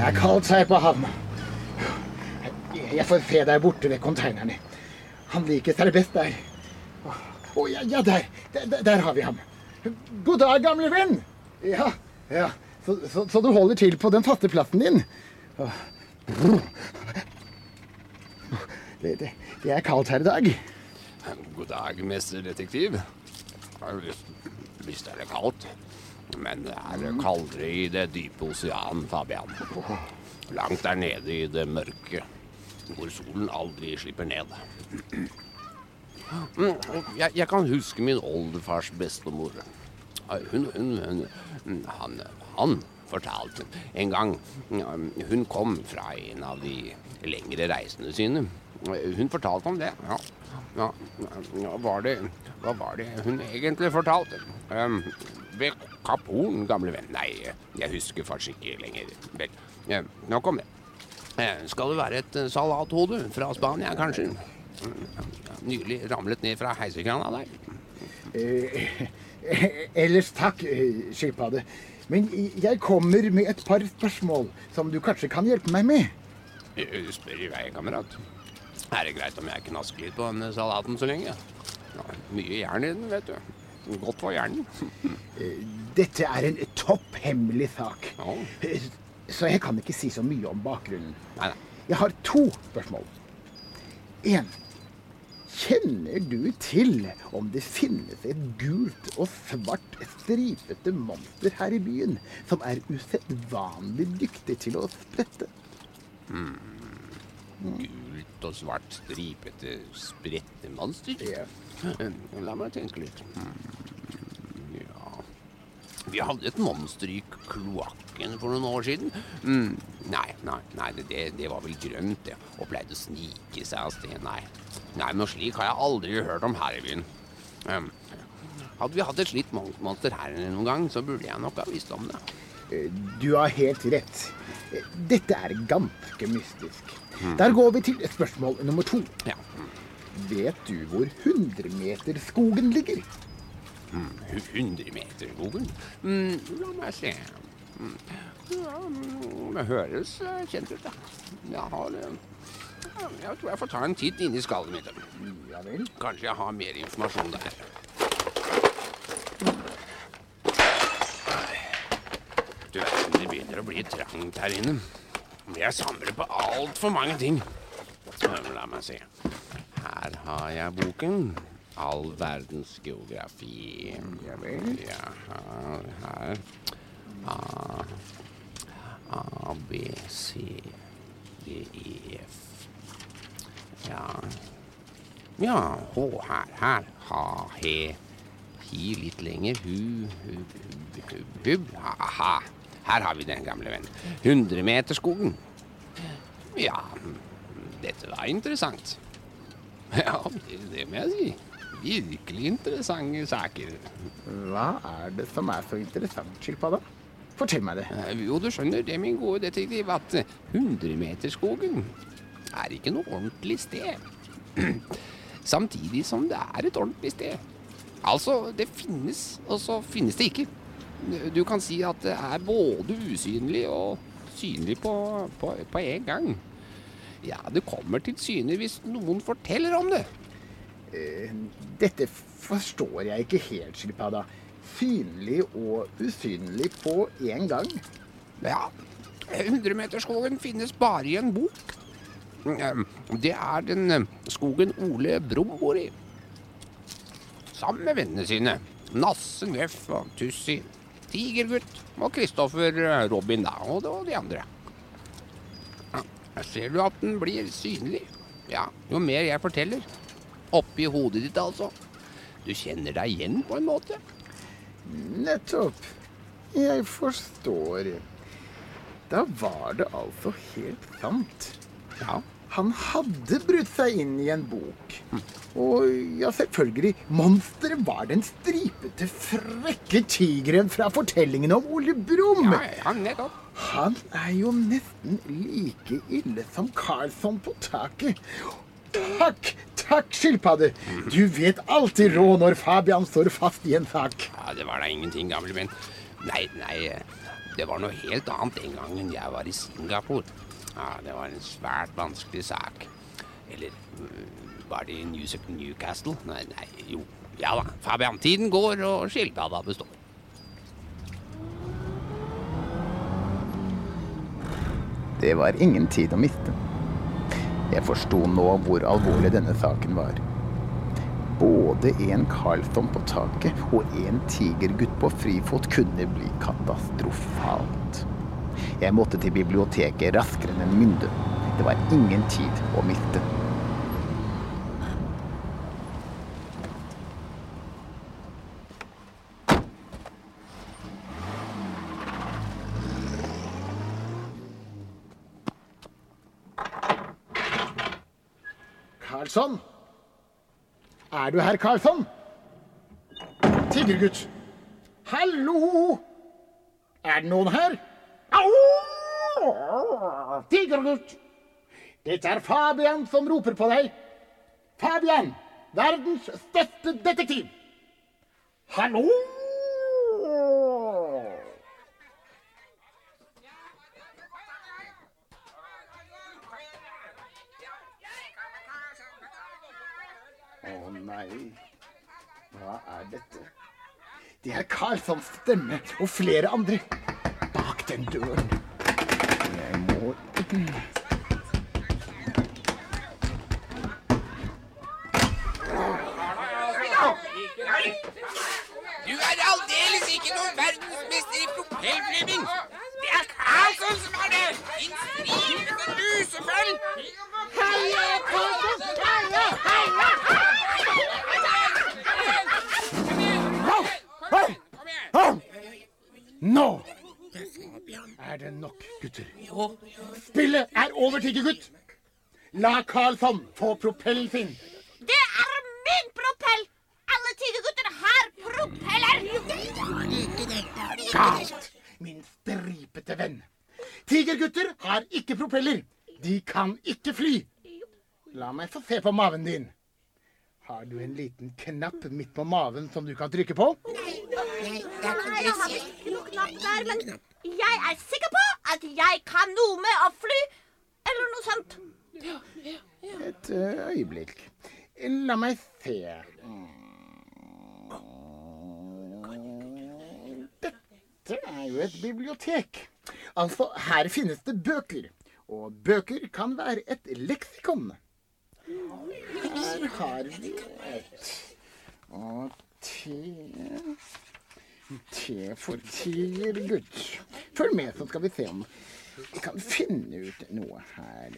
er kaldt her på havna. Jeg får se deg borte ved konteinerne. Han liker seg best der. Å ja, ja, der. der. Der har vi ham. God dag, gamle venn. Ja, ja. Så, så, så du holder til på den faste plassen din? Det, det, det er kaldt her i dag. God dag, mesterdetektiv. Visst er det kaldt. Men det er kaldere i det dype osean, Fabian. Langt der nede i det mørke, hvor solen aldri slipper ned. Jeg, jeg kan huske min oldefars bestemor. Hun, hun, hun han, han fortalte en gang Hun kom fra en av de lengre reisene sine. Hun fortalte om det. Ja. ja. Var det, hva var det hun egentlig fortalte? Um, Kapp Horn, gamle venn. Nei, jeg husker faktisk ikke lenger. Vel, nok om det. Eh, skal det være et salathode fra Spania, kanskje? Nylig ramlet ned fra heisekrana der. Eh, ellers takk, skilpadde. Men jeg kommer med et par spørsmål som du kanskje kan hjelpe meg med. Du Spør i vei, kamerat. Er det greit om jeg knasker litt på denne salaten så lenge? Ja, mye jern i den, vet du. Godt for hjernen. Dette er en topphemmelig sak. Ja. Så jeg kan ikke si så mye om bakgrunnen. Nei, nei. Jeg har to spørsmål. En. Kjenner du til om det finnes et gult og svart stripete monster her i byen som er usedvanlig dyktig til å sprette? Hmm. Gult og svart stripete sprettemonster? Ja. La meg tenke litt. Ja Vi hadde et monster i kloakken for noen år siden. Mm. Nei, nei, nei det, det, var vel grønt, det. Og pleide å snike seg av sted. Nei. nei, noe slik har jeg aldri hørt om her i byen. Um, hadde vi hatt et slikt monster her noen gang, så burde jeg nok ha visst om det. Du har helt rett. Dette er ganske mystisk. Der går vi til spørsmål nummer to. Ja. Vet du hvor 100-meterskogen ligger? Mm, 100-meterskogen? Mm, la meg se. Mm. Ja, det høres kjent ut, da. Jeg har Jeg tror jeg får ta en titt inni skallet mitt. Ja vel? Kanskje jeg har mer informasjon der. Du vet, det begynner å bli trangt her inne. Jeg samler på altfor mange ting. La meg se. Her har jeg boken. All verdens geografi. Ja vel? Ja, her. A, A, B, C, D, E, F. Ja Ja, H her, her. Ha, he. Hi litt lenger. Hu, hu, hu, hub. Aha. Her har vi den gamle vennen. Hundremeterskogen. Ja, dette var interessant. Ja, det må jeg si. Virkelig interessante saker. Hva er det som er så interessant, skilpadde? Fortell meg det. Jo, du skjønner det, min gode detektiv, at Hundremeterskogen er ikke noe ordentlig sted. Samtidig som det er et ordentlig sted. Altså, det finnes, og så finnes det ikke. Du kan si at det er både usynlig og synlig på, på, på en gang. Ja, det kommer til syne hvis noen forteller om det. Uh, dette forstår jeg ikke helt, skilpadda. Synlig og usynlig på én gang? Ja. 100-meterskogen finnes bare i en bok. Det er den skogen Ole Brumm bor i. Sammen med vennene sine. Nasse, Nøff og Tussi. Tigergutt og Kristoffer Robin, da, og de andre. Ja, ser du at den blir synlig? Ja, jo mer jeg forteller. Oppi hodet ditt, altså. Du kjenner deg igjen på en måte. Nettopp. Jeg forstår. Da var det altså helt sant. Ja. Han hadde brutt seg inn i en bok. Og ja, selvfølgelig, monsteret var den stripete, frekke tigeren fra fortellingen om Ole Brumm. Ja, ja. Han er jo nesten like ille som Karlsson på taket. Takk, takk, skilpadde. Du vet alltid råd når Fabian står fast i en sak. Ja, det var da ingenting, gamle venn. Nei, nei, det var noe helt annet den gangen jeg var i Singapore. Ja, Det var en svært vanskelig sak. Eller øh, var det i New- Newcastle? Nei, nei, jo. Ja da, Fabian. Tiden går, og skilpadda består. Det var ingen tid å miste. Jeg forsto nå hvor alvorlig denne saken var. Både en Carlton på taket og en tigergutt på frifot kunne bli katastrofalt. Jeg måtte til biblioteket raskere enn en mynde. Det var ingen tid å miste. Karlsson? Er du herr Karlsson? Tiggergutt. Hallo! Er det noen her? Tigergutt! Dette er Fabian som roper på deg. Fabian, verdens største detektiv. Hallo! Å nei, hva er dette? Det er Karlsons stemme og flere andre bak den døren. Jeg må Du er aldeles ikke noen verdensmester i propellflyving. Det er Carlsson som er det! Din stripete luseføll! Heia Karlsson! Spillet er over, Tigergutt. La Karlsson få propellen sin. Det er min propell! Alle tigergutter har propeller! Galt, min stripete venn. Tigergutter har ikke propeller. De kan ikke fly. La meg få se på maven din. Har du en liten knapp midt på maven som du kan trykke på? Nei, jeg har ikke noen knapp der, men jeg er sikker på at jeg kan noe med å fly, eller noe sånt. Et øyeblikk. La meg se. Dette er jo et bibliotek. Altså, her finnes det bøker. Og bøker kan være et leksikon. Her har vi et Og te Te for tigergutt. Følg med, så skal vi se om vi kan finne ut noe her.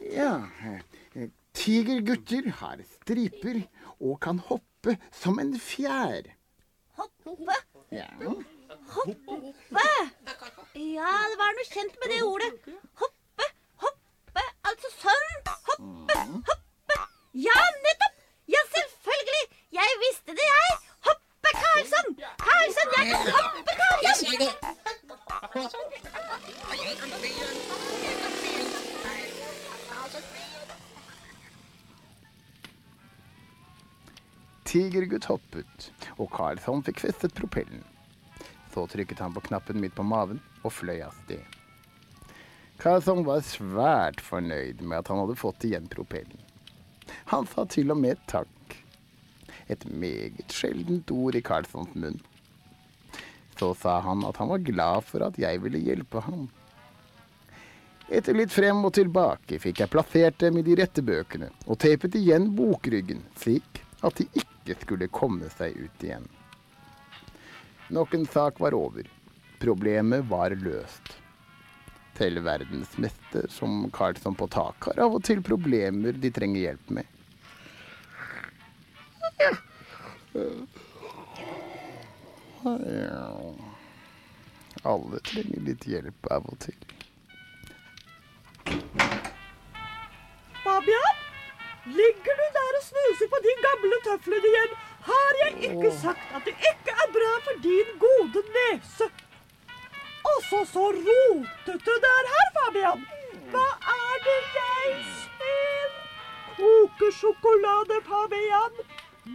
Ja. eh, Tigergutter har striper og kan hoppe som en fjær. Hoppe, Ja. hoppe. Ja, det var noe kjent med det ordet. Hoppe, Ja, nettopp. Ja, selvfølgelig. Jeg visste det, jeg. Hoppe, Karlsson. Karlsson, jeg kan hoppe, Karlsson. Tigergutt hoppet, og Karlsson fikk festet propellen. Så trykket han på knappen midt på maven og fløy av sted. Karlsson var svært fornøyd med at han hadde fått igjen propellen. Han sa til og med takk. Et meget sjeldent ord i Carlsons munn. Så sa han at han var glad for at jeg ville hjelpe ham. Etter litt frem og tilbake fikk jeg plassert dem i de rette bøkene og tepet igjen bokryggen slik at de ikke skulle komme seg ut igjen. Nok en sak var over. Problemet var løst. Til verdensmester som Karlsson på tak har av og til problemer de trenger hjelp med. Alle trenger litt hjelp av og til. Fabian? Ligger du der og snuser på de gamle tøflene igjen? Har jeg ikke sagt at det ikke er bra for din gode nese? Også så rotete det er her, Fabian. Hva er det jeg ser? Kokesjokolade, Fabian.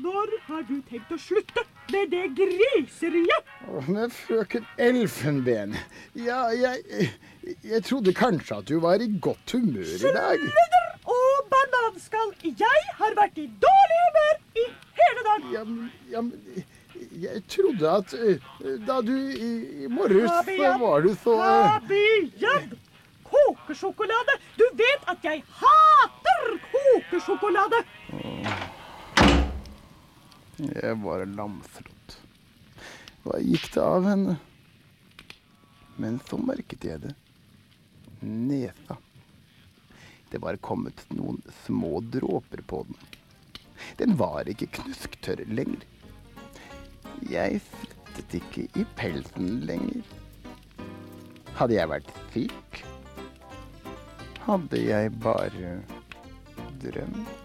Når har du tenkt å slutte med det griseriet? Men frøken Elfenben, ja, jeg, jeg trodde kanskje at du var i godt humør i dag. Sludder og bananskall. Jeg har vært i dårlig humør i hele dag. Ja, men- ja, men jeg trodde at eh, da du i, i morges så var du så eh, Fabian! Kokesjokolade! Du vet at jeg hater kokesjokolade! Jeg var lamslått. Hva gikk det av henne? Men så merket jeg det. Nesa. Det var kommet noen små dråper på den. Den var ikke knusktørr lenger. Jeg frettet ikke i pelsen lenger. Hadde jeg vært syk? Hadde jeg bare drømt?